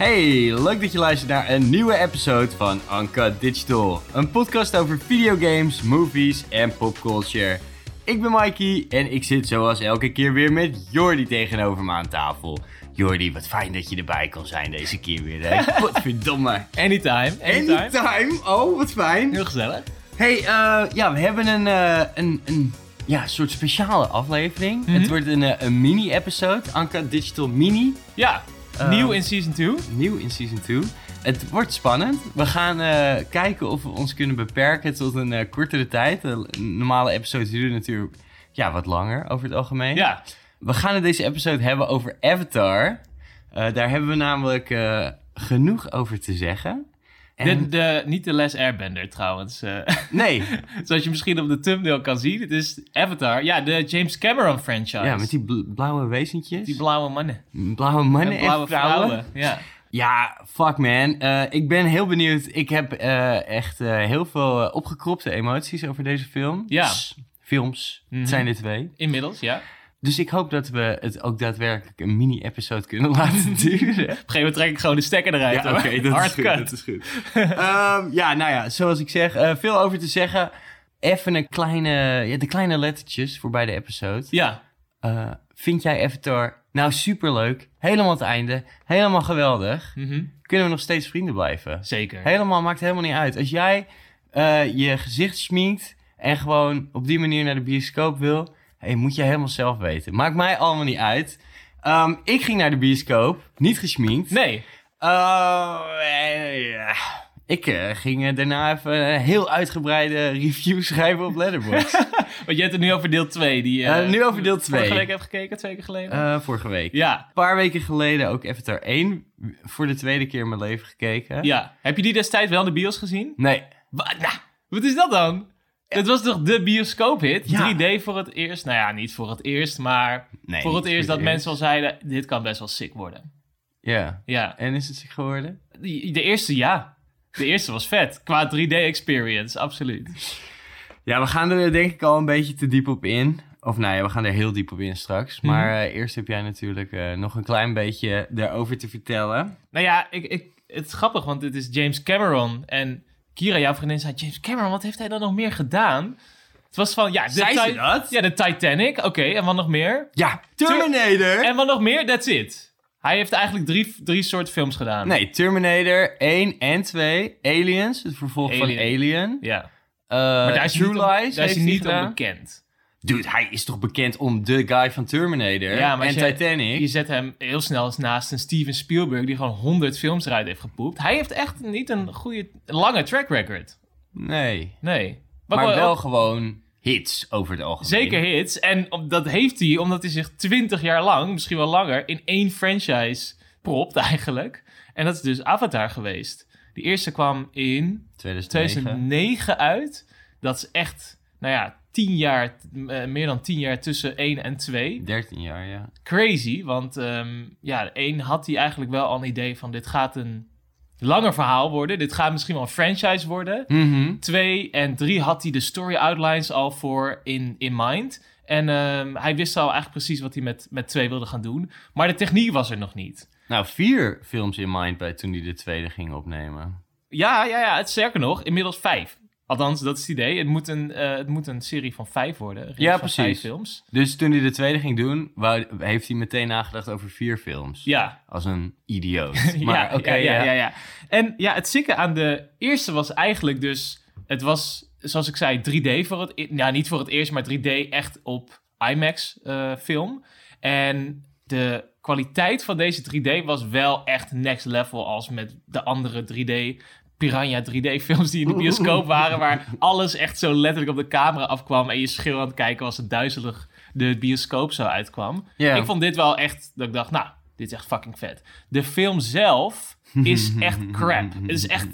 Hey, leuk dat je luistert naar een nieuwe episode van Anka Digital. Een podcast over videogames, movies en popculture. Ik ben Mikey en ik zit zoals elke keer weer met Jordi tegenover me aan tafel. Jordi, wat fijn dat je erbij kon zijn deze keer weer. Hè? Godverdomme. Anytime, anytime. Anytime. Oh, wat fijn. Heel gezellig. Hey, eh, ja, we hebben een, eh, een, een ja, soort speciale aflevering. Mhm. Het wordt een, eh, een mini-episode, Anka Digital Mini. Ja, nieuw in season 2. Nieuw in season 2. Het wordt spannend. We gaan eh, kijken of we ons kunnen beperken tot een eh, kortere tijd. De normale episodes duren natuurlijk ja, wat langer over het algemeen. Ja, We gaan in deze episode hebben over Avatar. Eh, daar hebben we namelijk eh, genoeg over te zeggen. En- de, de, niet de Les Airbender trouwens. eh, Nee, zoals je misschien op de thumbnail kan zien. Het is Avatar. Ja, de James Cameron franchise. ja, met die bl- blauwe wezentjes. Die blauwe mannen. blauwe mannen en vrouwen. vrouwen. Ja. Ja, fuck man. Eh, ik ben heel benieuwd. Ik heb eh, echt heel veel opgekropte emoties over deze film. Ja. Films, Mhm. het zijn er twee. Inmiddels, ja. Op Dus ik hoop dat we het ook daadwerkelijk een mini-episode kunnen laten duren. een gegeven moment trek ik gewoon de stekker eruit. Ja, oké, dat, is goed, cut. dat is goed. Ehm, ja, nou ja, zoals ik zeg, eh, veel over te zeggen. Even een kleine, ja, de kleine lettertjes voor bij de episode. Ja, Eh, vind jij Avatar nou superleuk? Helemaal het einde. Helemaal geweldig. mhm. Kunnen we nog steeds vrienden blijven? zeker. Helemaal, maakt helemaal niet uit. Als jij eh, je gezicht schminkt en gewoon op die manier naar de bioscoop wil, hey, moet je helemaal zelf weten. Maakt mij allemaal niet uit. Ehm, ik ging naar de bioscoop, niet geschminkt. Nee, ja. Ik eh, ging eh, daarna even een heel uitgebreide review schrijven op Letterboxd. want je hebt het nu over deel 2. Die, Eh, nu over deel twee. Vorige week heb gekeken, twee keer geleden. Vorige week. ja, Een paar weken geleden ook Avatar 1 voor de tweede keer in mijn leven gekeken. ja. Heb je die destijds wel in de bios gezien? Nee. Wat, nou, wat is dat dan? Het was toch de bioscoophit? Ja. 3D voor het eerst. Nou ja, niet voor het eerst, maar nee voor het eerst dat mensen al zeiden... dit kan best wel sick worden. Ja. Ja, En is het zich geworden? de, de eerste ja. De eerste was vet. Qua 3D-experience, absoluut. Ja, we gaan er denk ik al een beetje te diep op in. Of nou ja, we gaan er heel diep op in straks. Mhm. Maar eh, eerst heb jij natuurlijk eh, nog een klein beetje daarover te vertellen. Nou ja, ik, ik, het is grappig, want het is James Cameron. En Kira, jouw vriendin, zei... James Cameron, wat heeft hij dan nog meer gedaan? Het was van, ja... De Zei ze Ti- dat? Ja, de Titanic. Oké, en wat nog meer? Ja, Terminator! En wat nog meer? That's it. Hij heeft eigenlijk drie, drie soorten films gedaan. Nee, Terminator 1 en 2. Aliens, het vervolg van Alien. Ja. Eh, Maar daar is True om, Lies daar is hij niet om gedaan. bekend. Dude, hij is toch bekend om de guy van Terminator Ja, maar en je- Titanic. Je zet hem heel snel eens naast een Steven Spielberg die gewoon 100 films eruit heeft gepoept. Hij heeft echt niet een goede, lange track record. Nee, Nee. Maar wel- wel gewoon hits over het algemeen. Zeker hits. En dat heeft hij omdat hij zich 20 jaar lang, misschien wel langer, in één franchise propt eigenlijk. En dat is dus Avatar geweest. Die eerste kwam in 2009. 2009 uit. Dat is echt, nou ja, 10 jaar, eh, meer dan 10 jaar tussen 1 en 2. 13 jaar, ja. crazy. Want ehm, ja, één had hij eigenlijk wel al een idee van dit gaat een langer verhaal worden. Dit gaat misschien wel een franchise worden. Mhm. Twee en drie had hij de story outlines al voor in, in mind. En ehm, hij wist al eigenlijk precies wat hij met, met twee wilde gaan doen. Maar de techniek was er nog niet. Nou, vier films in mind bij toen hij de tweede ging opnemen. Ja, ja, ja. Het sterker nog, inmiddels vijf. Althans, dat is het idee. Het moet een, eh, het moet een serie van vijf worden. Ja, precies. Vijf films. Dus toen hij de tweede ging doen, wou, heeft hij meteen nagedacht over vier films. Ja, Als een idioot. Maar ja, oké, ja, ja, ja. ja, ja. En ja, het zieke aan de eerste was eigenlijk dus... Het was, zoals ik zei, 3D voor het... Ja, niet voor het eerst, maar 3D echt op IMAX eh, film. En de kwaliteit van deze 3D was wel echt next level... als met de andere 3D... Piranha 3D-films die in de bioscoop waren... waar alles echt zo letterlijk op de camera afkwam... en je schil aan het kijken was het duizelig de bioscoop zo uitkwam. Ik vond dit wel echt, dat ik dacht, nou, dit is echt fucking vet. De film zelf is echt crap. Het is echt,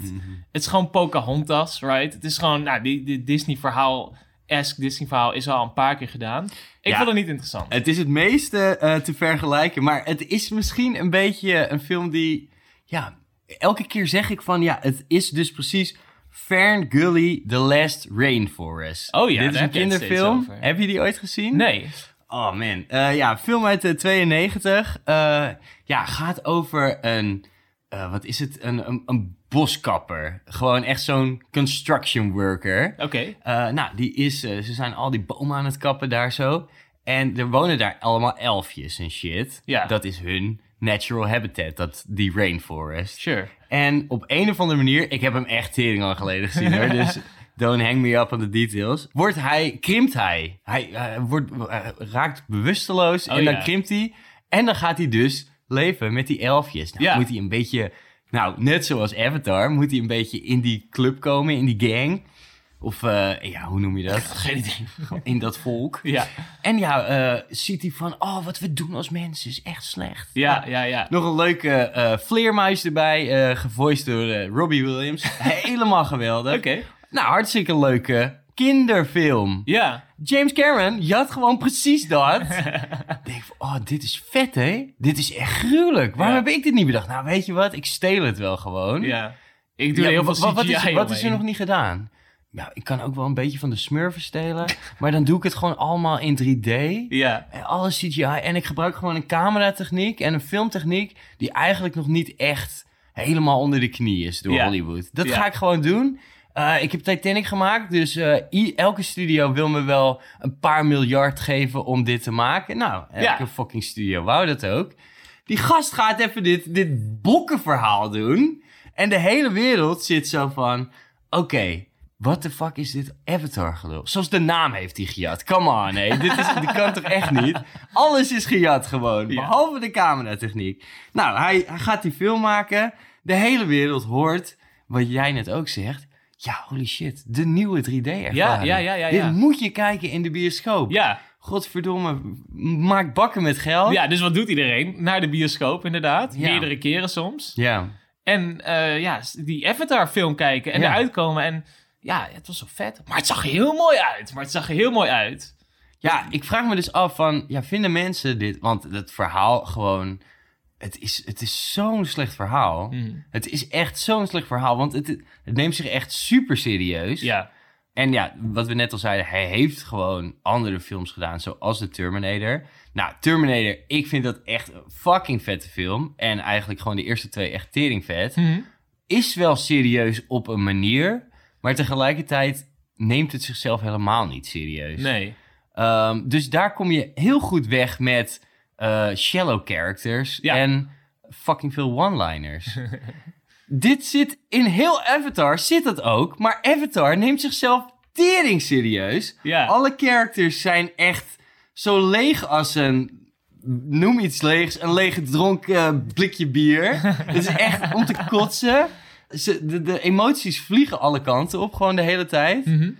het is gewoon Pocahontas, right? Het is gewoon, nou, die, die Disney-verhaal, esque Disney-verhaal is al een paar keer gedaan. Ik Ja. vond het niet interessant. Het is het meeste eh, te vergelijken, maar het is misschien een beetje een film die... Ja, elke keer zeg ik van, ja, het is dus precies Fern Gully, The Last Rainforest. Oh ja, Dit is een kinderfilm. Heb je die ooit gezien? Nee. Oh man, Eh, ja, film uit de 92. Eh, ja, gaat over een eh, wat is het? Een, een, een boskapper. Gewoon echt zo'n construction worker. Oké. Eh, nou, die is, eh, ze zijn al die bomen aan het kappen daar zo. En er wonen daar allemaal elfjes en shit. Ja. Dat is hun natural habitat, dat, die rainforest. Sure. En op een of andere manier, ik heb hem echt tering al geleden gezien hoor, dus don't hang me up on the details. Wordt hij, krimpt hij. Hij eh, wordt, eh, raakt bewusteloos Oh, en dan ja. krimpt hij. En dan gaat hij dus leven met die elfjes. Nou, Ja. moet hij een beetje, nou, net zoals Avatar, moet hij een beetje in die club komen, in die gang. Of, eh, ja, hoe noem je dat? Geen idee. In dat volk. Ja. En ja, eh, ziet hij van, oh, wat we doen als mensen is echt slecht. Ja, ja, ja. Nog een leuke vleermuis erbij, gevoiced door Robbie Williams. Helemaal geweldig. Oké. Nou, hartstikke leuke kinderfilm. Ja. James Cameron, je had gewoon precies dat. Ik denk van, oh, dit is vet, hè? Dit is echt gruwelijk. Waarom Ja. heb ik dit niet bedacht? Nou, weet je wat? Ik steel het wel gewoon. Ja. Ik doe Ja, heel veel wa- wat, CGI is, wat is er nog niet gedaan? Ja, ik kan ook wel een beetje van de smurfen stelen. maar dan doe ik het gewoon allemaal in 3D. Ja. En alles CGI. En ik gebruik gewoon een cameratechniek en een filmtechniek... die eigenlijk nog niet echt helemaal onder de knie is door Ja. Hollywood. Dat Ja. ga ik gewoon doen. Eh, ik heb Titanic gemaakt, dus i- elke studio wil me wel een paar miljard geven om dit te maken. Nou, elke Ja. fucking studio wou dat ook. Die gast gaat even dit, dit bokkenverhaal doen. En de hele wereld zit zo van... Oké, what the fuck is dit Avatar gelul? Zoals de naam heeft hij gejat. Come on, hé. dit, is, dit kan toch echt niet? Alles is gejat gewoon. Behalve de cameratechniek. Nou, hij, hij gaat die film maken. De hele wereld hoort wat jij net ook zegt. Ja, holy shit. De nieuwe 3D-ervaring. Ja, ja, ja, ja, ja. Dit moet je kijken in de bioscoop. Ja. Godverdomme, maak bakken met geld. ja, dus wat doet iedereen? Naar de bioscoop inderdaad. Ja. Meerdere keren soms. Ja. En eh, ja, die Avatar-film kijken en eruit komen. En ja, het was zo vet. Maar het zag er heel mooi uit. Maar het zag er heel mooi uit. Ja, ik vraag me dus af van, ja, vinden mensen dit... Want het verhaal gewoon... Het is, het is zo'n slecht verhaal. Hmm. Het is echt zo'n slecht verhaal, want het, het neemt zich echt super serieus. Ja. En ja, wat we net al zeiden, hij heeft gewoon andere films gedaan, zoals de Terminator. Nou, Terminator, ik vind dat echt een fucking vette film. En eigenlijk gewoon de eerste twee echt tering vet. Mhm. Is wel serieus op een manier, maar tegelijkertijd neemt het zichzelf helemaal niet serieus. Nee. Ehm, dus daar kom je heel goed weg met eh, shallow characters Ja. en fucking veel one-liners. Dit zit in heel Avatar, zit dat ook. Maar Avatar neemt zichzelf tering serieus. Ja. Alle characters zijn echt zo leeg als een... Noem iets leegs, een leeg gedronken eh, blikje bier. Het is echt om te kotsen. Ze, de, de emoties vliegen alle kanten op, gewoon de hele tijd. Mhm.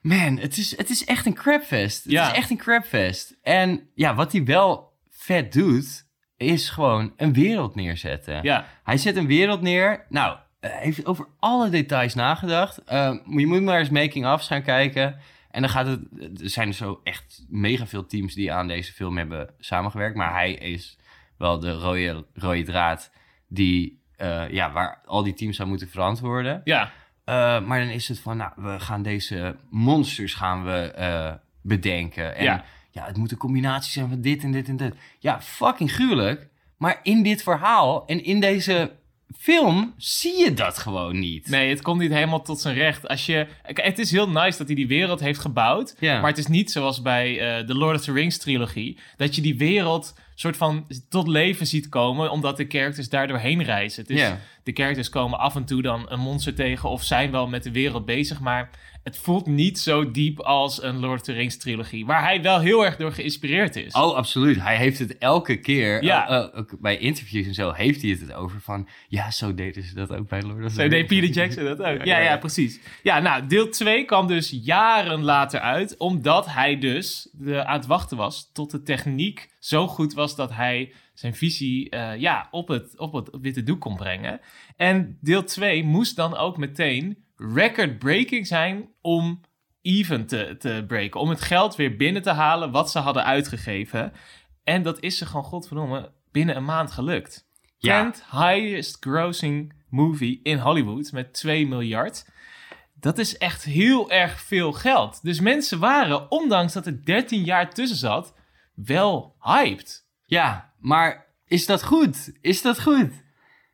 Man, het is, het is echt een crapfest. Het Ja. is echt een crapfest. En ja, wat hij wel vet doet, is gewoon een wereld neerzetten. Ja. Hij zet een wereld neer. Nou, hij heeft over alle details nagedacht. Eh, je moet maar eens making-ofs gaan kijken. En dan gaat het... Er zijn zo echt mega veel teams die aan deze film hebben samengewerkt. Maar hij is wel de rode, rode draad die... eh, ja, waar al die teams aan moeten verantwoorden. Ja. Uh, maar dan is het van, nou, we gaan deze monsters gaan we uh, bedenken. En ja. Ja. het moet een combinatie zijn van dit en dit en dit. Ja, fucking gruwelijk. Maar in dit verhaal en in deze film zie je dat gewoon niet. Nee, het komt niet helemaal tot zijn recht. Als je, het is heel nice dat hij die wereld heeft gebouwd. Ja. Maar het is niet zoals bij eh, de Lord of the Rings trilogie. Dat je die wereld soort van tot leven ziet komen. Omdat de characters daar doorheen reizen. Is, Ja. De characters komen af en toe dan een monster tegen. Of zijn wel met de wereld bezig. Maar het voelt niet zo diep als een Lord of the Rings trilogie. Waar hij wel heel erg door geïnspireerd is. Oh, absoluut. Hij heeft het elke keer, Ja. uh, uh, ook bij interviews en zo, heeft hij het het over van... Ja, zo deden ze dat ook bij Lord of the Zo deed Rings. Peter Jackson dat ook. Ja, Ja, ja, ja. precies. Ja, nou, deel 2 kwam dus jaren later uit, omdat hij dus de, aan het wachten was tot de techniek zo goed was dat hij zijn visie eh, ja, op, het, op het witte doek kon brengen. En deel 2 moest dan ook meteen record-breaking zijn om even te, te breken. Om het geld weer binnen te halen wat ze hadden uitgegeven. En dat is ze gewoon, godverdomme, binnen een maand gelukt. Ja. Highest grossing movie in Hollywood met 2 miljard. Dat is echt heel erg veel geld. Dus mensen waren, ondanks dat er 13 jaar tussen zat, wel hyped. Ja, maar is dat goed? Is dat goed?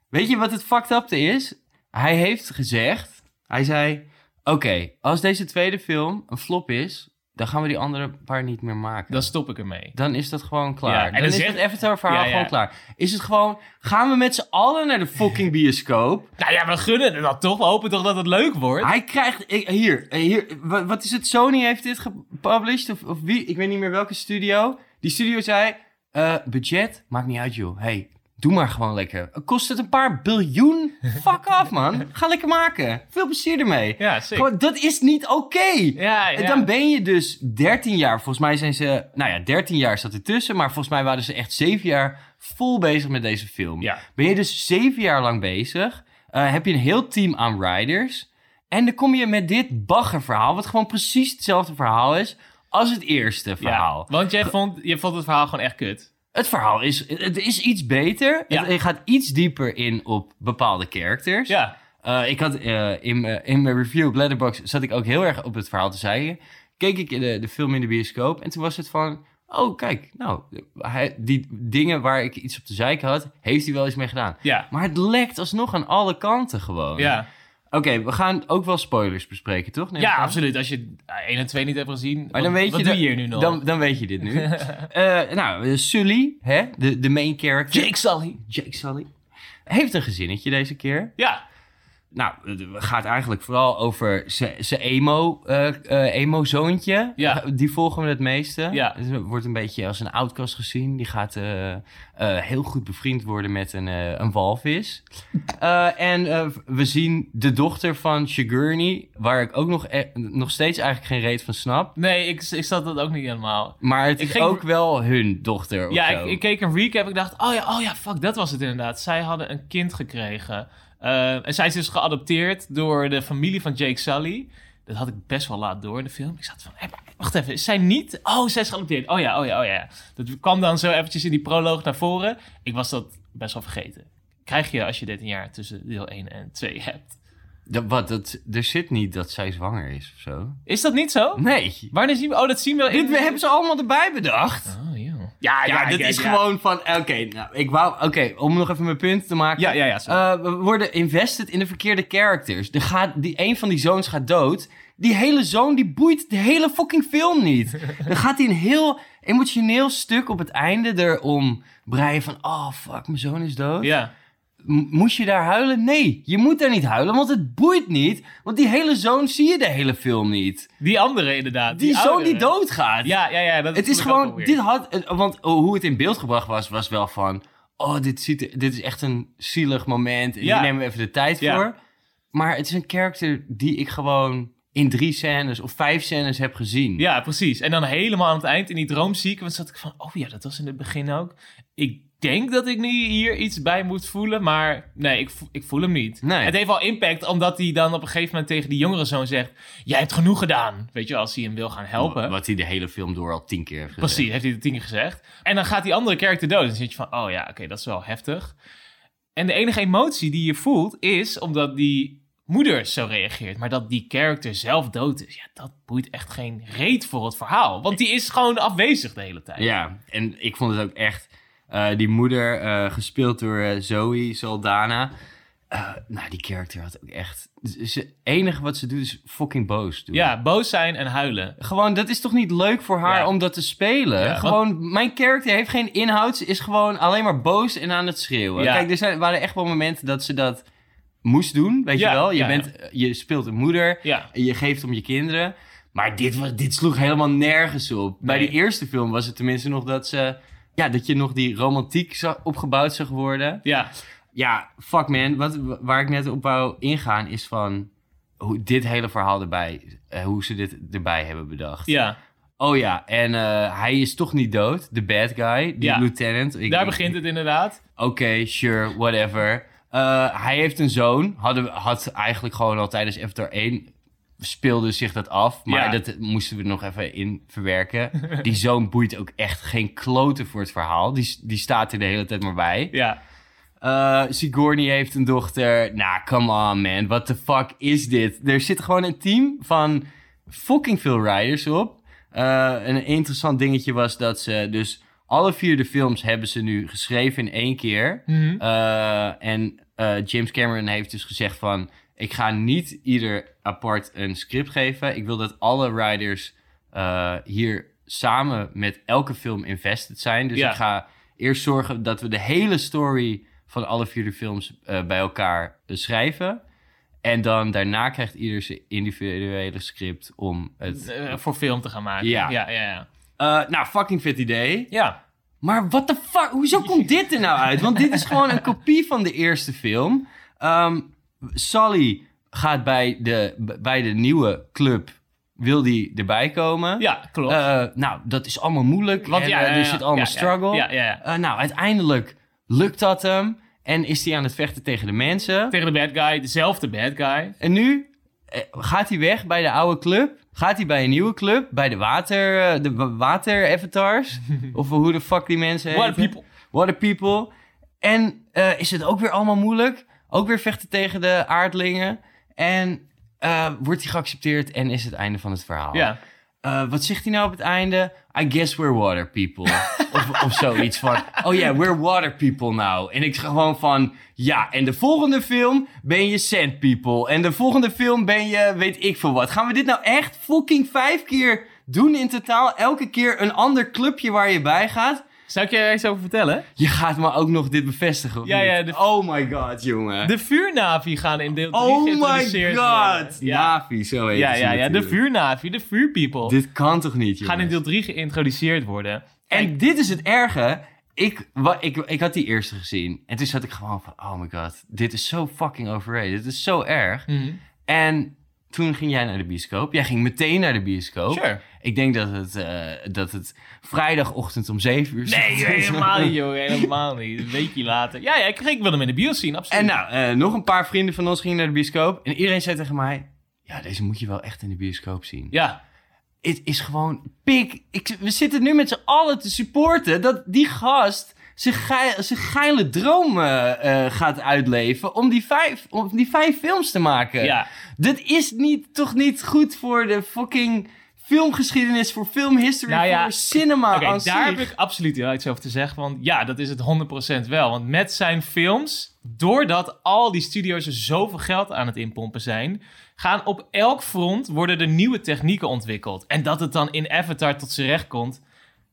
Weet je wat het fucked up is? Hij heeft gezegd, hij zei, oké, als deze tweede film een flop is, dan gaan we die andere paar niet meer maken. Dan stop ik ermee. Dan is dat gewoon klaar. Ja, en dan, dan is zegt- het Avatar-verhaal Ja, ja. gewoon klaar. Is het gewoon, gaan we met z'n allen naar de fucking bioscoop? Nou ja, we gunnen het dat toch. We hopen toch dat het leuk wordt. Hij krijgt, ik- hier, hier, wa- wat is het? Sony heeft dit gepublished? Of, of wie? Ik weet niet meer welke studio. Die studio zei, eh, budget, maakt niet uit joh. Hey, doe maar gewoon lekker. Kost het een paar biljoen? Fuck af man. Ga lekker maken. Veel plezier ermee. Ja. Gewoon, dat is niet oké. Ja, En ja. dan ben je dus 13 jaar. Volgens mij zijn ze, nou ja, 13 jaar zat ertussen. Maar volgens mij waren ze echt 7 jaar vol bezig met deze film. Ja. Ben je dus 7 jaar lang bezig. eh, heb je een heel team aan riders. En dan kom je met dit baggerverhaal. Wat gewoon precies hetzelfde verhaal is als het eerste verhaal. Ja, want jij vond, je vond het verhaal gewoon echt kut. Het verhaal is, het is iets beter. Ja. Het, het gaat iets dieper in op bepaalde characters. Ja. Eh, ik had eh, in, mijn- in mijn review op Letterboxd zat ik ook heel erg op het verhaal te zeigen. Keek ik de, de film in de bioscoop en toen was het van... Oh, kijk, nou, hij, die dingen waar ik iets op te zeiken had, heeft hij wel eens mee gedaan. Ja. Maar het lekt alsnog aan alle kanten gewoon. Ja. Oké, we gaan ook wel spoilers bespreken, toch? Neem ja, absoluut. Als je eh, 1 en 2 niet hebt gezien, Maar wat, dan weet wat je doe dat- je hier nu nog? Dan, dan weet je dit nu. Eh, nou, eh, Sully, hè, de, de main character. Jake Sully. Jake Sully. Heeft een gezinnetje deze keer. Ja. Nou, het gaat eigenlijk vooral over zijn emo, eh, eh, emo-zoontje. Ja. Die volgen we het meeste. Ja. Dus wordt een beetje als een outcast gezien. Die gaat eh, heel goed bevriend worden met een, een walvis. En we zien de dochter van Sigourney, waar ik ook nog, e- nog steeds eigenlijk geen reet van snap. Nee, ik, ik zat dat ook niet helemaal. Maar het Ik is ging- ook wel hun dochter. Ja, ik, ik keek een recap. Ik dacht, oh ja, oh ja, fuck, dat was het inderdaad. Zij hadden een kind gekregen. Eh, en zij is dus geadopteerd door de familie van Jake Sully. Dat had ik best wel laat door in de film. Ik zat van, wacht even, is zij niet? Oh, zij is geadopteerd. Oh ja, oh ja, oh ja. Dat kwam dan zo eventjes in die proloog naar voren. Ik was dat best wel vergeten. Krijg je als je 13 jaar tussen deel 1 en 2 hebt. Dat, wat, dat, er zit niet dat zij zwanger is of zo. Is dat niet zo? Nee. Wanneer zien we... Oh, dat zien we in... Dit hebben ze allemaal erbij bedacht. Oh, ja. Ja, dit is gewoon van... Oké, nou, ik wou... Oké, om nog even mijn punt te maken. Ja, ja, ja. sorry. Eh, we worden invested in de verkeerde characters. Er gaat, die, een van die zoons gaat dood. Die hele zoon, die boeit de hele fucking film niet. Dan gaat hij een heel emotioneel stuk op het einde erom breien van... Oh, fuck, mijn zoon is dood. ja. Moest je daar huilen? Nee, je moet daar niet huilen, want het boeit niet. Want die hele zoon zie je de hele film niet. Die andere inderdaad. Die, zoon die doodgaat. Ja, ja, ja. Dat Het is gewoon, dit had, eh, want hoe het in beeld gebracht was, was wel van, oh, dit, ziet, dit is echt een zielig moment. En Ja. Hier nemen we even de tijd Ja. voor. Maar het is een karakter die ik gewoon in drie scènes of vijf scènes heb gezien. Ja, precies. En dan helemaal aan het eind in die droomsequence zat ik van... Oh ja, dat was in het begin ook. Ik denk dat ik nu hier iets bij moet voelen, maar nee, ik, vo- ik voel hem niet. Nee. Het heeft wel impact, omdat hij dan op een gegeven moment tegen die jongere zoon zegt... Jij hebt genoeg gedaan. Weet je, als hij hem wil gaan helpen. Wat hij de hele film door al tien keer heeft gezegd. Precies, heeft hij het tien keer gezegd. En dan gaat die andere character dood. En dan zit je van, oh ja, oké, dat is wel heftig. En de enige emotie die je voelt is omdat die moeder zo reageert. Maar dat die character zelf dood is, ja, dat boeit echt geen reet voor het verhaal. Want die is gewoon afwezig de hele tijd. Ja, en ik vond het ook echt... eh, die moeder, eh, gespeeld door eh, Zoe Saldana... nou, die character had ook echt... Het enige wat ze doet is fucking boos doen. Ja, boos zijn en huilen. Gewoon, dat is toch niet leuk voor haar Ja. om dat te spelen? Ja, gewoon, mijn character heeft geen inhoud. Ze is gewoon alleen maar boos en aan het schreeuwen. Ja. Kijk, er zijn, waren echt wel momenten dat ze dat moest doen. Weet je wel? Je, bent, je speelt een moeder. Je geeft om je kinderen. Maar dit, was, dit sloeg helemaal nergens op. Bij die eerste film was het tenminste nog dat ze... Ja, dat je nog die romantiek opgebouwd zag worden. ja, Ja, fuck man. Wat, waar ik net op wou ingaan is van... Hoe dit hele verhaal erbij... eh, hoe ze dit erbij hebben bedacht. ja. Oh ja, en eh, hij is toch niet dood. De bad guy, die Ja. lieutenant. Ik- Daar begint het inderdaad. Oké, sure, whatever. Eh, hij heeft een zoon. Hadden, had eigenlijk gewoon al tijdens Avatar 1 speelde zich dat af. Maar Ja. dat moesten we nog even in verwerken. Die zoon boeit ook echt geen kloten voor het verhaal. Die, die staat er de hele tijd maar bij. Ja, Eh Sigourney heeft een dochter. Nou, come on man. What the fuck is dit? Er zit gewoon een team van fucking veel riders op. Eh, een interessant dingetje was dat ze dus... Alle vier de films hebben ze nu geschreven in één keer. Mhm. Eh, en James Cameron heeft dus gezegd van... Ik ga niet ieder apart een script geven. Ik wil dat alle writers eh, hier samen met elke film invested zijn. Dus Ja. ik ga eerst zorgen dat we de hele story van alle vier de films eh, bij elkaar eh, schrijven. En dan daarna krijgt ieder zijn individuele script om het... Voor film te gaan maken. Ja. ja, ja. ja. Nou, fucking vet idee. Ja. Maar what the fuck? Hoezo komt dit er nou uit? Want dit is gewoon een kopie van de eerste film. Ehm Sully gaat bij de, bij de nieuwe club... Wil die erbij komen? Ja, klopt. Eh, nou, dat is allemaal moeilijk. Want en, ja, eh, er zit allemaal ja, struggle. Ja, ja, ja. Eh, nou, uiteindelijk lukt dat hem. En is hij aan het vechten tegen de mensen. Tegen de bad guy, dezelfde bad guy. En nu gaat hij weg bij de oude club. Gaat hij bij een nieuwe club. Bij de water, de wa- water avatars. of hoe de fuck die mensen What heten. people. Water people. En is het ook weer allemaal moeilijk. Ook weer vechten tegen de aardlingen. En eh, wordt hij geaccepteerd en is het einde van het verhaal. Ja. Eh, wat zegt hij nou op het einde? I guess we're water people. of, of zoiets van, oh yeah, we're water people now. En ik zeg gewoon van, ja, en de volgende film ben je sand people. En de volgende film ben je weet ik veel wat. Gaan we dit nou echt fucking vijf keer doen in totaal? Elke keer een ander clubje waar je bij gaat? Zou ik je er iets over vertellen? Je gaat me ook nog dit bevestigen, of Ja, niet? ja, de- Oh my god, jongen. De vuurnavi gaan in deel 3 oh my god. Ja, Navi, zo heet ja, ja, ja, de vuurnavi, de vuurpeople. Dit kan toch niet, jongen? gaan in deel 3 geïntroduceerd worden. En dit is het erge. Ik, wa, ik, ik had die eerste gezien. En toen zat ik gewoon van, oh my god, dit is zo fucking overrated. Dit is zo erg. Mhm. En toen ging jij naar de bioscoop. Jij ging meteen naar de bioscoop. Sure. Ik denk dat het, eh, dat het vrijdagochtend om 7 uur Nee, helemaal niet, joh. Helemaal niet. Een weekje later. Ja, ja ik, ik wilde hem in de bios zien, absoluut. En nou, eh, nog een paar vrienden van ons gingen naar de bioscoop. En iedereen zei tegen mij, ja, deze moet je wel echt in de bioscoop zien. Ja, Het is gewoon pik. Ik, we zitten nu met z'n allen te supporten dat die gast zijn, geil, zijn geile droom eh, gaat uitleven om die, vijf, om die vijf films te maken. ja. Dit is niet, toch niet goed voor de fucking filmgeschiedenis, voor filmhistory, Nou ja, voor cinema Oké, aan daar zich. heb ik absoluut wel iets over te zeggen. Want ja, dat is het 100% wel. Want met zijn films, doordat al die studio's er zoveel geld aan het inpompen zijn, gaan op elk front worden er nieuwe technieken ontwikkeld. En dat het dan in Avatar tot zijn recht komt,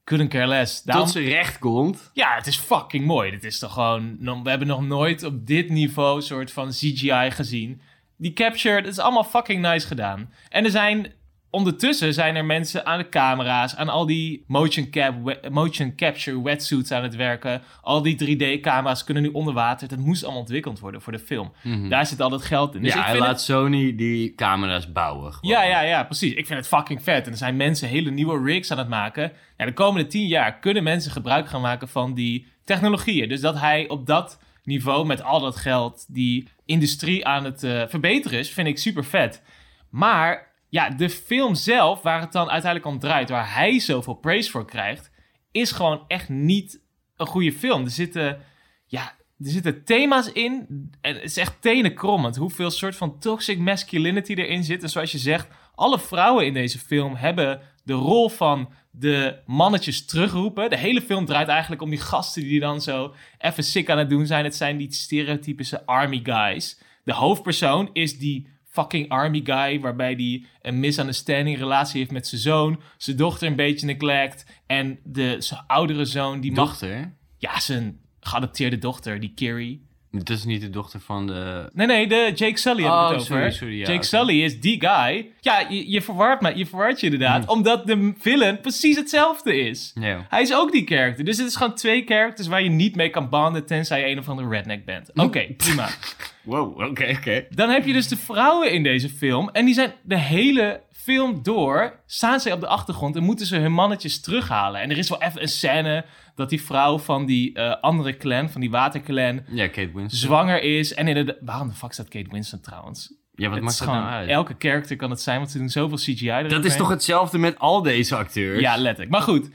couldn't care less. Daarom- Tot zijn recht komt. Ja, het is fucking mooi. Dit is toch gewoon... We hebben nog nooit op dit niveau soort van CGI gezien. Die capture, dat is allemaal fucking nice gedaan. En er zijn... Ondertussen zijn er mensen aan de camera's, aan al die motion, cap, motion capture wetsuits aan het werken. Al die 3D-camera's kunnen nu onder water. Dat moest allemaal ontwikkeld worden voor de film. Daar zit al dat geld in. Dus ja, hij laat het- Sony die camera's bouwen. gewoon. ja, ja, ja, precies. Ik vind het fucking vet. En er zijn mensen hele nieuwe rigs aan het maken. Ja, de komende tien jaar kunnen mensen gebruik gaan maken van die technologieën. Dus dat hij op dat niveau met al dat geld die industrie aan het eh, verbeteren is, vind ik super vet. Maar ja, de film zelf, waar het dan uiteindelijk om draait, waar hij zoveel praise voor krijgt, is gewoon echt niet een goede film. Er zitten, ja, er zitten thema's in. En het is echt tenenkrommend hoeveel soort van toxic masculinity erin zit. En zoals je zegt, alle vrouwen in deze film hebben de rol van de mannetjes terugroepen. De hele film draait eigenlijk om die gasten die dan zo even sick aan het doen zijn. Het zijn die stereotypische army guys. De hoofdpersoon is die fucking army guy, waarbij die een misunderstanding relatie heeft met zijn zoon, zijn dochter een beetje neglect en de zijn oudere zoon die mag, Dochter? ja, zijn geadopteerde dochter, die Carrie. Dat is niet de dochter van de... Nee, nee, de Jake Sully Oh, het over. sorry, sorry, ja, Jake. Sully is die guy. Ja, je, je me, je verwart je inderdaad, Hmm. omdat de villain precies hetzelfde is. Ja. Hij is ook die character. Dus het is gewoon twee characters waar je niet mee kan banden tenzij je een of andere redneck bent. Oké, prima. Wow, oké, oké. Dan heb je dus de vrouwen in deze film. En die zijn de hele film door. Staan ze op de achtergrond en moeten ze hun mannetjes terughalen. En er is wel even een scène dat die vrouw van die eh, andere clan, van die waterclan, Ja, Kate Winslet. zwanger is. En inderdaad. Waarom de fuck staat Kate Winslet trouwens? Ja, wat Het maakt dat gewoon, nou uit? elke character kan het zijn, want ze doen zoveel CGI erin. Dat is toch hetzelfde met al deze acteurs? Ja, letterlijk. Maar goed,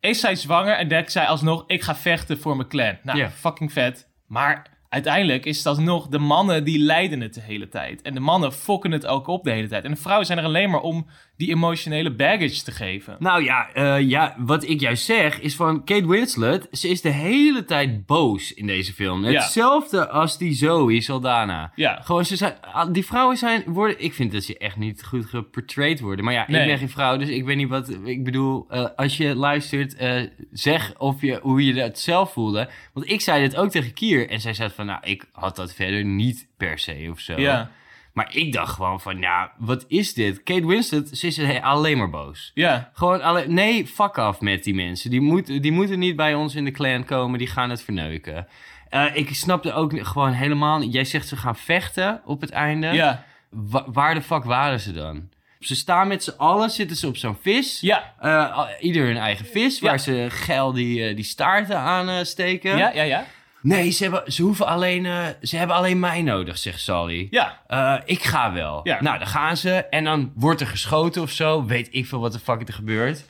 is zij zwanger en denkt zij alsnog, ik ga vechten voor mijn clan. Nou, fucking vet. Maar uiteindelijk is dat nog de mannen die leiden het de hele tijd. En de mannen fokken het ook op de hele tijd. En de vrouwen zijn er alleen maar om die emotionele baggage te geven. Nou ja, eh, ja, wat ik juist zeg is van Kate Winslet, ze is de hele tijd boos in deze film. Ja. Hetzelfde als die Zoe Saldana. Ja. Gewoon, ze zijn, ah, die vrouwen zijn, worden, ik vind dat ze echt niet goed geportrayed worden. Maar ja, Nee. ik ben geen vrouw, dus ik weet niet wat, ik bedoel, eh, als je luistert, eh, zeg of je, hoe je dat zelf voelde. Want ik zei dit ook tegen Kier en zij zei van, nou, ik had dat verder niet per se of zo. Ja, Maar ik dacht gewoon van, ja, wat is dit? Kate Winslet, ze is alleen maar boos. ja, Gewoon alleen, nee, fuck af met die mensen. Die, moet, die moeten niet bij ons in de clan komen, die gaan het verneuken. Eh, ik snapte ook gewoon helemaal niet. Jij zegt ze gaan vechten op het einde. ja, Wa- waar de fuck waren ze dan? Ze staan met z'n allen, zitten ze op zo'n vis. ja, Eh, ieder hun eigen vis, Ja. waar ze geil die, eh, die staarten aan steken. ja, ja, ja. Nee, ze hebben, ze, hoeven alleen, eh, ze hebben alleen mij nodig, zegt Sally. Ja, Eh, ik ga wel. Ja. Nou, dan gaan ze en dan wordt er geschoten of zo. Weet ik veel wat de fuck er gebeurt.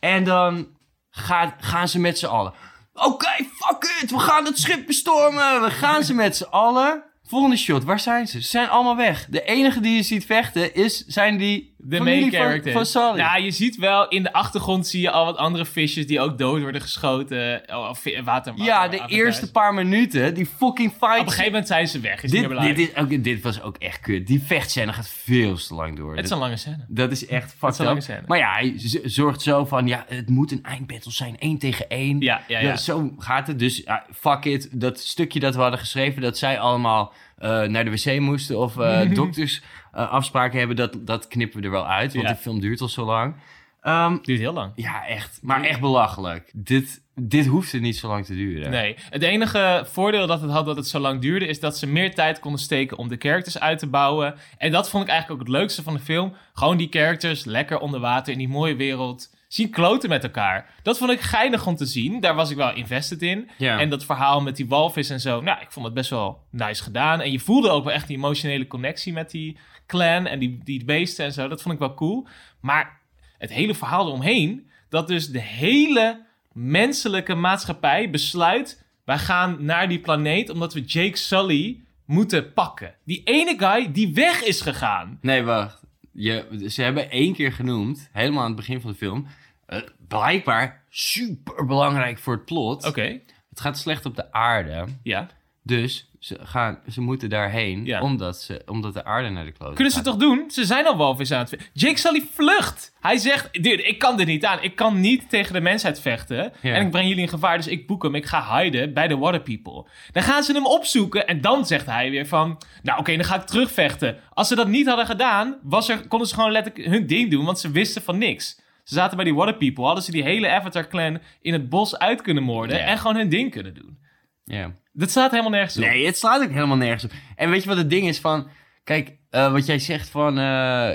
En dan gaat, gaan ze met z'n allen. Oké, fuck it, we gaan het schip bestormen. We gaan ze met z'n allen. Volgende shot, waar zijn ze? Ze zijn allemaal weg. De enige die je ziet vechten is, zijn die de familie main van- characters. van, Sally. Nou, je ziet wel in de achtergrond zie je al wat andere visjes die ook dood worden geschoten. Oh, of water, ja, de eerste paar minuten, die fucking fight. Op een gegeven moment zijn ze weg. Is dit, dit, ook, dit was ook echt kut. Die vechtscène gaat veel te lang door. Het is een lange scène. Dat is echt fucked een lange up. scène. Maar ja, hij zorgt zo van... Ja, het moet een eindbattle zijn. één tegen één. Ja, ja, ja. zo gaat het. Dus fuck it. Dat stukje dat we hadden geschreven... dat zij allemaal naar de wc moesten... of eh, dokters eh, afspraken hebben... Dat, dat knippen we er wel uit. Want de film duurt al zo lang. Ehm, Duurt heel lang. ja, echt. Maar echt belachelijk. Dit, dit hoeft er niet zo lang te duren. Nee, het enige voordeel dat het had dat het zo lang duurde, is dat ze meer tijd konden steken om de characters uit te bouwen. En dat vond ik eigenlijk ook het leukste van de film. Gewoon die characters lekker onder water in die mooie wereld zien kloten met elkaar. Dat vond ik geinig om te zien. Daar was ik wel invested in. Ja. En dat verhaal met die walvis en zo, nou, ik vond het best wel nice gedaan. En je voelde ook wel echt die emotionele connectie met die clan en die, die beesten en zo. Dat vond ik wel cool. Maar het hele verhaal eromheen, dat dus de hele menselijke maatschappij besluit... wij gaan naar die planeet omdat we Jake Sully moeten pakken. Die ene guy die weg is gegaan. Nee, wacht. Je, ze hebben één keer genoemd... helemaal aan het begin van de film... eh, blijkbaar super belangrijk voor het plot... Oké, Het gaat slecht op de aarde. ja. Dus ze, gaan, ze moeten daarheen Ja. omdat, ze, omdat de aarde naar de kloot Kunnen ze toch doen? Ze zijn al walvis aan het vechten. Jake Sully vlucht. Hij zegt, dude, ik kan dit niet aan. Ik kan niet tegen de mensheid vechten. Ja. En ik breng jullie in gevaar, dus ik boek hem. Ik ga hiden bij de Water People. Dan gaan ze hem opzoeken en dan zegt hij weer van... Nou, oké, dan ga ik terugvechten. Als ze dat niet hadden gedaan, was er, konden ze gewoon letterlijk hun ding doen, want ze wisten van niks. Ze zaten bij die Water People, hadden ze die hele Avatar-clan in het bos uit kunnen moorden... Ja. en gewoon hun ding kunnen doen. Ja. Dat staat helemaal nergens op. Nee, het slaat ook helemaal nergens op. En weet je wat het ding is van... Kijk, eh, wat jij zegt van... eh,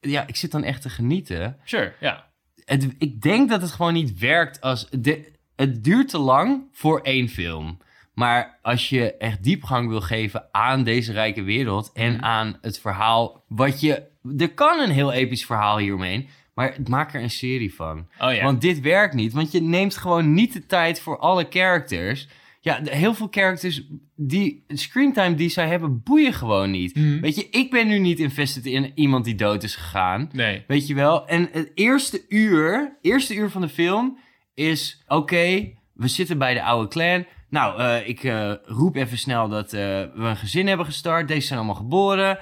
ja, ik zit dan echt te genieten. Sure, ja. Het, ik denk dat het gewoon niet werkt als... De, het duurt te lang voor één film. Maar als je echt diepgang wil geven aan deze rijke wereld... en Mhm. aan het verhaal wat je... Er kan een heel episch verhaal hieromheen... maar maak er een serie van. Oh ja. Want dit werkt niet. Want je neemt gewoon niet de tijd voor alle characters. Ja, heel veel characters, die screentime die zij hebben, boeien gewoon niet. Mhm. Weet je, ik ben nu niet invested in iemand die dood is gegaan. Nee. Weet je wel? En het eerste uur, eerste uur van de film is... Oké, we zitten bij de oude clan. Nou, eh, ik eh, roep even snel dat eh, we een gezin hebben gestart. Deze zijn allemaal geboren.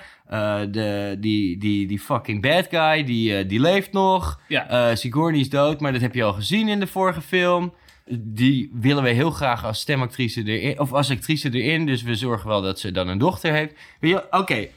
De, die, die, die fucking bad guy, die, die leeft nog. Ja. Sigourney is dood, maar dat heb je al gezien in de vorige film. Die willen we heel graag als stemactrice erin, of als actrice erin. Dus we zorgen wel dat ze dan een dochter heeft. Oké.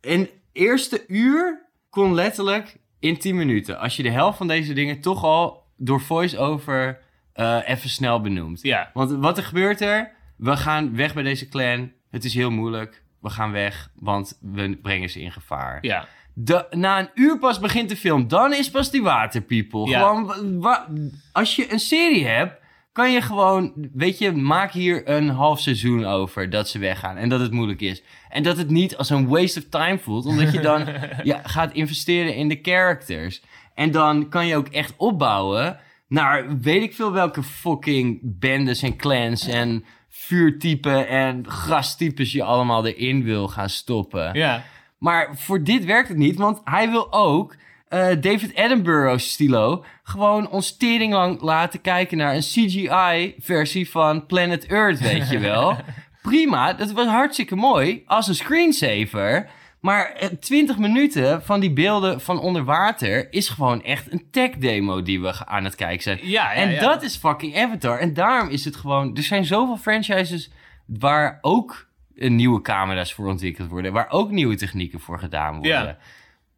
In eerste uur kon letterlijk in 10 minuten. Als je de helft van deze dingen toch al door voice-over eh, even snel benoemt. Ja. Want wat er gebeurt er? We gaan weg bij deze clan. Het is heel moeilijk. We gaan weg, want we brengen ze in gevaar. Ja. De, na een uur pas begint de film. Dan is pas die water people. Ja. Gewoon, wa- als je een serie hebt, kan je gewoon, weet je, maak hier een half seizoen over dat ze weggaan en dat het moeilijk is. En dat het niet als een waste of time voelt, omdat je dan ja, gaat investeren in de characters. En dan kan je ook echt opbouwen naar weet ik veel welke fucking bendes en clans en vuurtypen en gastypes je allemaal erin wil gaan stoppen. Ja. Maar voor dit werkt het niet, want hij wil ook eh, David Attenborough stilo gewoon ons tering lang laten kijken naar een CGI-versie van Planet Earth, weet je wel. Prima, dat was hartstikke mooi als een screensaver. Maar eh, 20 minuten van die beelden van onder water is gewoon echt een tech-demo die we aan het kijken zijn. Ja, ja, en ja. dat is fucking Avatar. En daarom is het gewoon... Er zijn zoveel franchises waar ook eh, nieuwe camera's voor ontwikkeld worden. Waar ook nieuwe technieken voor gedaan worden. Ja.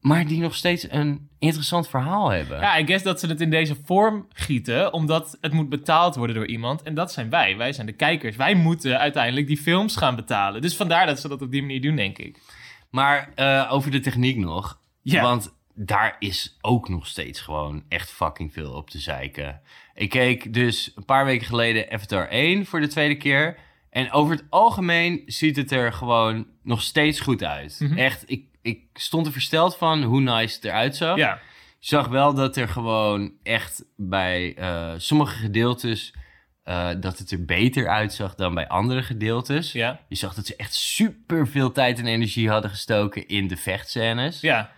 Maar die nog steeds een interessant verhaal hebben. Ja, I guess dat ze het in deze vorm gieten, omdat het moet betaald worden door iemand. En dat zijn wij. Wij zijn de kijkers. Wij moeten uiteindelijk die films gaan betalen. Dus vandaar dat ze dat op die manier doen, denk ik. Maar eh, over de techniek nog. Ja. Want daar is ook nog steeds gewoon echt fucking veel op te zeiken. Ik keek dus een paar weken geleden Avatar 1 voor de tweede keer. En over het algemeen ziet het er gewoon nog steeds goed uit. Mhm. Echt, ik, ik stond er versteld van hoe nice het eruit zag. Ja, Je zag wel dat er gewoon echt bij eh, sommige gedeeltes... eh, dat het er beter uitzag dan bij andere gedeeltes. ja, Je zag dat ze echt super veel tijd en energie hadden gestoken in de vechtscènes. ja.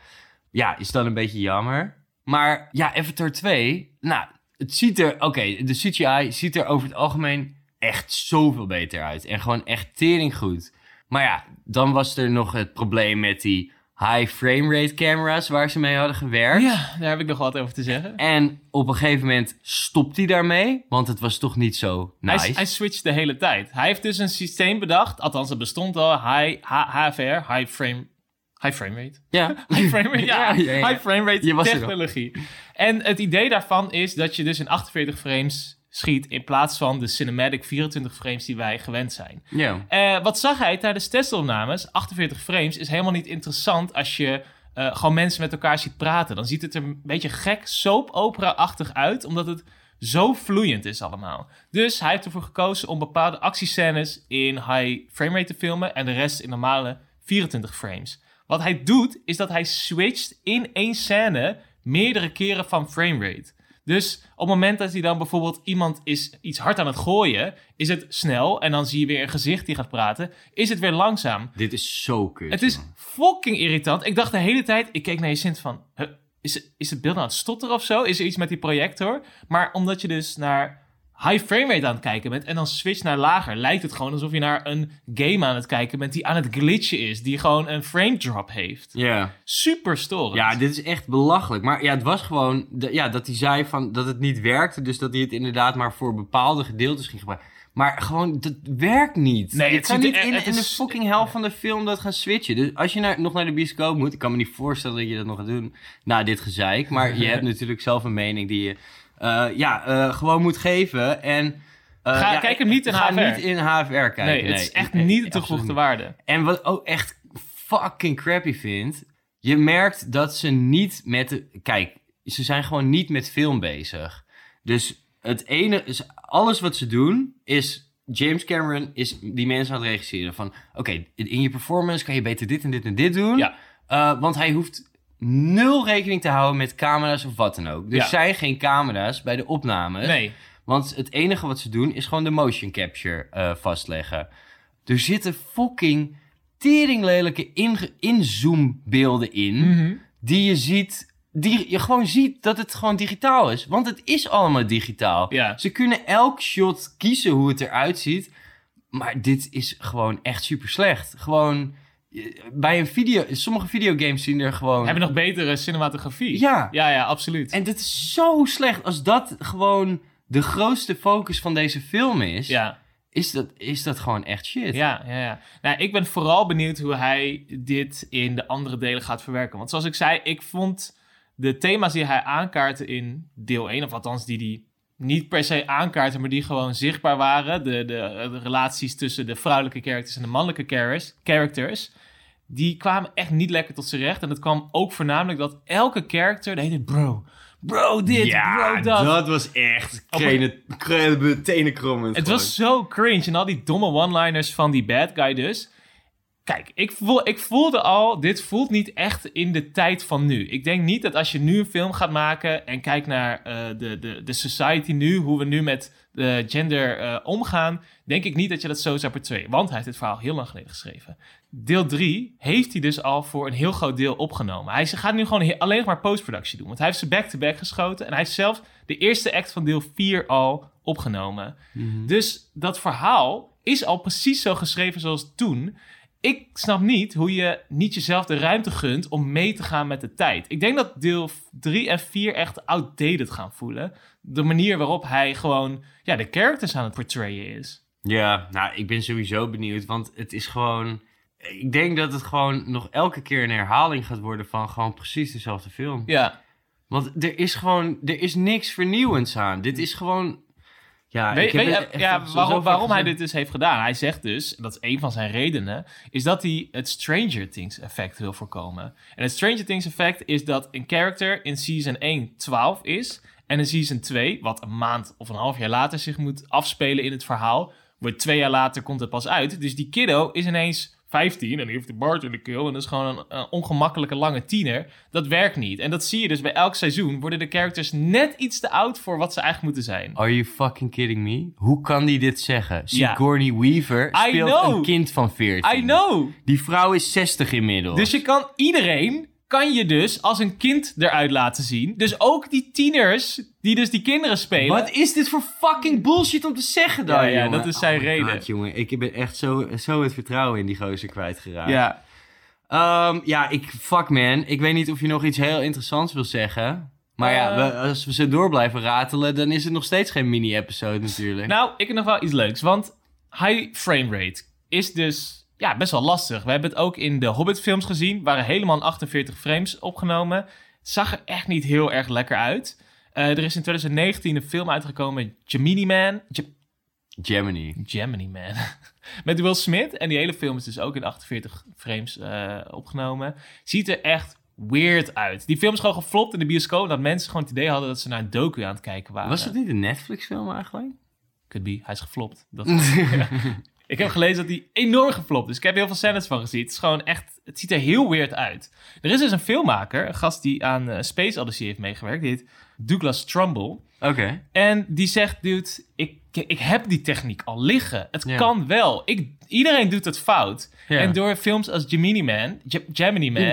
Ja, is dan een beetje jammer. Maar ja, Avatar 2, nou, het ziet er, oké, de CGI ziet er over het algemeen echt zoveel beter uit. En gewoon echt tering goed. Maar ja, dan was er nog het probleem met die high frame rate camera's waar ze mee hadden gewerkt. Ja, daar heb ik nog wat over te zeggen. En op een gegeven moment stopt hij daarmee, want het was toch niet zo nice. Hij, hij switcht de hele tijd. Hij heeft dus een systeem bedacht, althans het bestond al, high, HFR, high frame, high frame rate. ja. High frame rate, ja, Ja, ja, ja. high frame rate technologie. En het idee daarvan is dat je dus in 48 frames schiet in plaats van de cinematic 24 frames die wij gewend zijn. ja. Eh, wat zag hij tijdens testopnames? 48 frames is helemaal niet interessant als je eh, gewoon mensen met elkaar ziet praten. Dan ziet het er een beetje gek soap opera-achtig uit, omdat het zo vloeiend is allemaal. Dus hij heeft ervoor gekozen om bepaalde actiescènes in high framerate te filmen en de rest in normale 24 frames. Wat hij doet, is dat hij switcht in één scène meerdere keren van framerate. Dus op het moment dat hij dan bijvoorbeeld iemand is iets hard aan het gooien, is het snel en dan zie je weer een gezicht die gaat praten, is het weer langzaam. Dit is zo kut. Het is man. fucking irritant. Ik dacht de hele tijd, ik keek naar je Sint van, huh, is, is het beeld aan het stotteren of zo? Is er iets met die projector? Maar omdat je dus naar high frame rate aan het kijken bent en dan switch naar lager, lijkt het gewoon alsof je naar een game aan het kijken bent die aan het glitchen is, die gewoon een frame drop heeft. Ja. Super storend. Ja, dit is echt belachelijk. Maar ja, het was gewoon ja, dat hij zei van dat het niet werkte. Dus dat hij het inderdaad maar voor bepaalde gedeeltes ging gebruiken. Maar gewoon, dat werkt niet. Nee, je het kan niet er- in, het in de fucking helft van de film dat gaan switchen. Dus als je naar, nog naar de bioscoop moet, ik kan me niet voorstellen dat je dat nog gaat doen na dit gezeik. Maar je hebt natuurlijk zelf een mening die je ja, eh, gewoon moet geven. En, eh, Ga- ja, kijk hem niet in ga HFR. niet in HFR kijken. nee, het is echt Nee, niet de toegevoegde waarde. En wat ook echt fucking crappy vind, je merkt dat ze niet met de, kijk, ze zijn gewoon niet met film bezig. Dus het ene is alles wat ze doen is James Cameron is die mensen aan het regisseren van oké, in je performance kan je beter dit en dit en dit doen. Ja. Eh, want hij hoeft nul rekening te houden met camera's of wat dan ook. Er Ja. zijn geen camera's bij de opnames. Nee. Want het enige wat ze doen is gewoon de motion capture eh, vastleggen. Er zitten fucking teringlelijke inzoombeelden in. Mhm. Die je ziet. Die je gewoon ziet dat het gewoon digitaal is. Want het is allemaal digitaal. Ja. Ze kunnen elk shot kiezen hoe het eruit ziet. Maar dit is gewoon echt super slecht. Gewoon. Bij een video. Sommige videogames zien er gewoon. Hebben nog betere cinematografie. Ja. Ja, ja, absoluut. En dit is zo slecht. Als dat gewoon de grootste focus van deze film is. ja. Is dat, is dat gewoon echt shit? Ja, ja, ja. Nou, ik ben vooral benieuwd hoe hij dit in de andere delen gaat verwerken. Want zoals ik zei, ik vond de thema's die hij aankaartte in deel 1, of althans die hij niet per se aankaarten, maar die gewoon zichtbaar waren. De, de, de relaties tussen de vrouwelijke characters en de mannelijke characters, characters. Die kwamen echt niet lekker tot z'n recht. En dat kwam ook voornamelijk dat elke character, de hele bro, bro dit, bro dat. was echt tenenkrommend. Het gewoon. was zo cringe. En al die domme one-liners van die bad guy dus. Kijk, ik, voel, ik voelde al, dit voelt niet echt in de tijd van nu. Ik denk niet dat als je nu een film gaat maken en kijkt naar uh, de, de, de society nu, hoe we nu met de gender uh, omgaan, denk ik niet dat je dat zo zou portrayeren. Want hij heeft dit verhaal heel lang geleden geschreven. Deel 3 heeft hij dus al voor een heel groot deel opgenomen. Hij gaat nu gewoon alleen nog maar postproductie doen. Want hij heeft ze back-to-back -back geschoten en hij heeft zelf de eerste act van deel 4 al opgenomen. Mm -hmm. Dus dat verhaal is al precies zo geschreven zoals toen ik snap niet hoe je niet jezelf de ruimte gunt om mee te gaan met de tijd. Ik denk dat deel 3 en 4 echt outdated gaan voelen. De manier waarop hij gewoon ja, de characters aan het portrayen is. Ja, nou, ik ben sowieso benieuwd, want het is gewoon... Ik denk dat het gewoon nog elke keer een herhaling gaat worden van gewoon precies dezelfde film. Ja. Want er is gewoon, er is niks vernieuwends aan. Dit is gewoon ja, weet, ja waarom, waarom hij dit dus heeft gedaan? Hij zegt dus, dat is een van zijn redenen, is dat hij het Stranger Things effect wil voorkomen. En het Stranger Things effect is dat een character in season 1 12 is en in season 2, wat een maand of een half jaar later zich moet afspelen in het verhaal, wordt twee jaar later komt het pas uit. Dus die kiddo is ineens 15 en die heeft de Bart in de keel en dat is gewoon een, ongemakkelijke lange tiener. Dat werkt niet. En dat zie je dus bij elk seizoen worden de characters net iets te oud voor wat ze eigenlijk moeten zijn. Are you fucking kidding me? Hoe kan die dit zeggen? Sigourney ja. Weaver speelt een kind van 14. I know. Die vrouw is 60 inmiddels. Dus je kan iedereen kan je dus als een kind eruit laten zien. Dus ook die tieners die dus die kinderen spelen. Wat is dit voor fucking bullshit om te zeggen dan, Ja, ja dat is zijn oh reden. God, jongen, ik ben echt zo, zo het vertrouwen in die gozer kwijtgeraakt. Ja. Um, ja, ik, fuck man. Ik weet niet of je nog iets heel interessants wil zeggen. Maar ja, we, als we ze door blijven ratelen, dan is het nog steeds geen mini-episode natuurlijk. Nou, ik heb nog wel iets leuks. Want high frame rate is dus ja, best wel lastig. We hebben het ook in de Hobbit-films gezien. Waren helemaal 48 frames opgenomen. Zag er echt niet heel erg lekker uit. Uh, er is in 2019 een film uitgekomen, Gemini Man. Gemini. Gemini Man. Met Will Smith. En die hele film is dus ook in 48 frames uh, opgenomen. Ziet er echt weird uit. Die film is gewoon geflopt in de bioscoop. Dat mensen gewoon het idee hadden dat ze naar een docu aan het kijken waren. Was het niet een Netflix-film eigenlijk? Could be. Hij is geflopt. Dat Ik heb gelezen dat hij enorm geflopt is. Ik heb heel veel scènes van gezien. Het is gewoon echt... Het ziet er heel weird uit. Er is dus een filmmaker, een gast die aan uh, Space Odyssey heeft meegewerkt. Die heet Douglas Trumbull. Oké. En die zegt, dude, ik, ik heb die techniek al liggen. Het kan wel. Ik, iedereen doet het fout. En door films als Gemini Man, Gemini Man...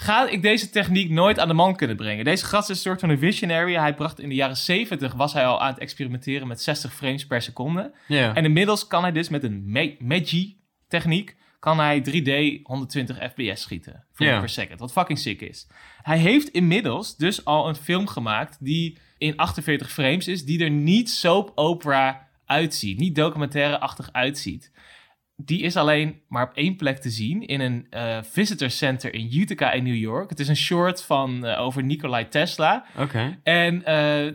ga ik deze techniek nooit aan de man kunnen brengen. Deze gast is een soort van een visionary. Hij bracht in de jaren 70 was hij al aan het experimenteren met 60 frames per seconde. Yeah. En inmiddels kan hij dus met een Magi techniek kan hij 3D 120 fps schieten yeah. per second. Wat fucking sick is. Hij heeft inmiddels dus al een film gemaakt die in 48 frames is, die er niet soap opera uitziet, niet documentaire-achtig uitziet die is alleen maar op één plek te zien in een uh, visitor center in Utica in New York. Het is een short van uh, over Nikolai Tesla. Oké. En uh,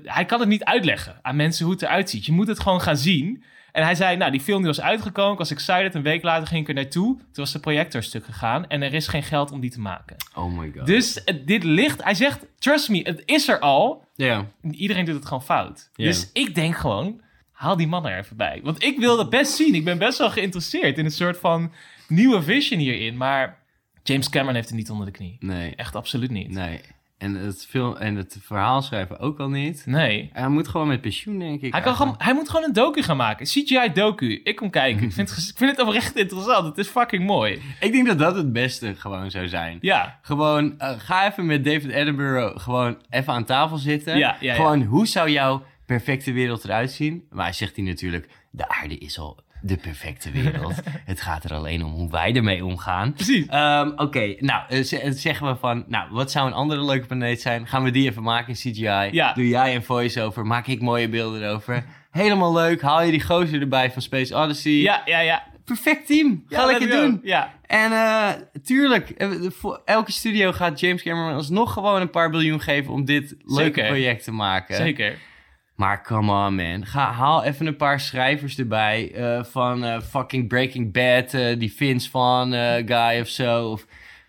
hij kan het niet uitleggen aan mensen hoe het eruit ziet. Je moet het gewoon gaan zien. En hij zei, nou, die film die was uitgekomen. Ik was excited. Een week later ging ik er naartoe. Toen was de projector stuk gegaan. En er is geen geld om die te maken. Oh my god. Dus dit ligt... Hij zegt, trust me, het is er al. Ja. Yeah. Iedereen doet het gewoon fout. Yeah. Dus ik denk gewoon haal die man er even bij. Want ik wil dat best zien. Ik ben best wel geïnteresseerd in een soort van nieuwe vision hierin. Maar James Cameron heeft het niet onder de knie. Nee. Echt absoluut niet. Nee. En het, film, en het verhaal schrijven ook al niet. Nee. Hij moet gewoon met pensioen, denk ik. Hij, kan gewoon, hij moet gewoon een docu gaan maken. CGI-docu. Ik kom kijken. ik, vind, ik vind het oprecht interessant. Het is fucking mooi. Ik denk dat dat het beste gewoon zou zijn. Ja. Gewoon, uh, ga even met David Attenborough gewoon even aan tafel zitten. Ja, ja, gewoon, hoe zou jouw perfecte wereld eruit zien? Maar hij zegt hij natuurlijk, de aarde is al de perfecte wereld. het gaat er alleen om hoe wij ermee omgaan. Precies. Um, Oké, nou uh, zeggen we van, nou, wat zou een andere leuke planeet zijn? Gaan we die even maken in CGI? Ja. Doe jij een voice-over? Maak ik mooie beelden erover? Helemaal leuk. Haal je die gozer erbij van Space Odyssey? Ja, ja, ja. Perfect team. Ga ja, lekker doen. Ja. En uh, tuurlijk, voor elke studio gaat James Cameron alsnog gewoon een paar biljoen geven om dit leuke Zeker. project te maken. Zeker. Maar come on, man. Ga, haal even een paar schrijvers erbij. Uh, van uh, fucking Breaking Bad, uh, die Vince van guy of zo. Of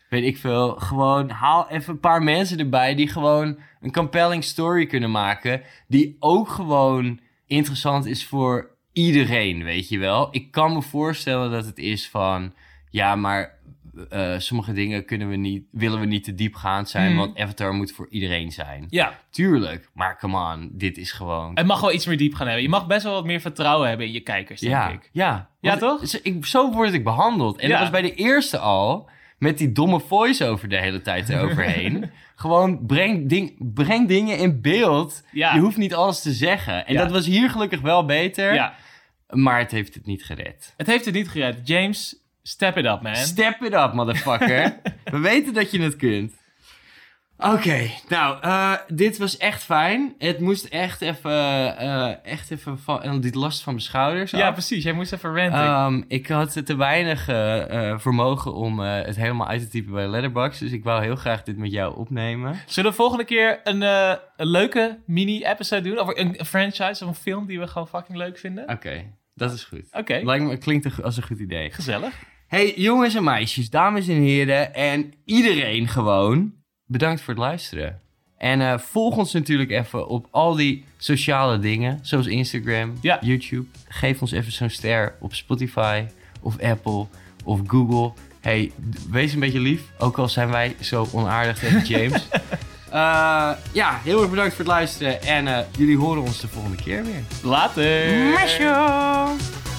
weet ik veel. Gewoon haal even een paar mensen erbij die gewoon een compelling story kunnen maken. Die ook gewoon interessant is voor iedereen, weet je wel. Ik kan me voorstellen dat het is van... ja, maar eh, sommige dingen kunnen we niet, willen we niet te diepgaand zijn, Mhm. want Avatar moet voor iedereen zijn. Ja, Tuurlijk, maar come on, dit is gewoon... het mag wel iets meer diep gaan hebben. Je mag best wel wat meer vertrouwen hebben in je kijkers, denk ja, ik. ja. Ja, toch? Ik, zo word ik behandeld. En Ja. dat was bij de eerste al, met die domme voice-over de hele tijd eroverheen. Gewoon breng, ding, breng dingen in beeld. Ja. Je hoeft niet alles te zeggen. En dat was hier gelukkig wel beter, Ja, maar het heeft het niet gered. het heeft het niet gered. James, step it up, man. Step it up, motherfucker. We weten dat je het kunt. Oké, nou, eh, dit was echt fijn. Het moest echt even, eh, echt even van, en dit last van mijn schouders ja, af. precies. Jij moest even ranten. Ehm, ik had te weinig eh, vermogen om het helemaal uit te typen bij Letterboxd. Dus ik wou heel graag dit met jou opnemen. Zullen we volgende keer een, een leuke mini-episode doen? Over een, een franchise of een film die we gewoon fucking leuk vinden? Oké, dat is goed. Oké, Lijkt me, klinkt als een goed idee. gezellig. Hey jongens en meisjes, dames en heren en iedereen gewoon, bedankt voor het luisteren. En eh, volg ons natuurlijk even op al die sociale dingen, zoals Instagram, Ja. YouTube. Geef ons even zo'n ster op Spotify of Apple of Google. Hey, wees een beetje lief, ook al zijn wij zo onaardig tegen James. Eh, ja, heel erg bedankt voor het luisteren en eh, jullie horen ons de volgende keer weer. Later! Mesjo!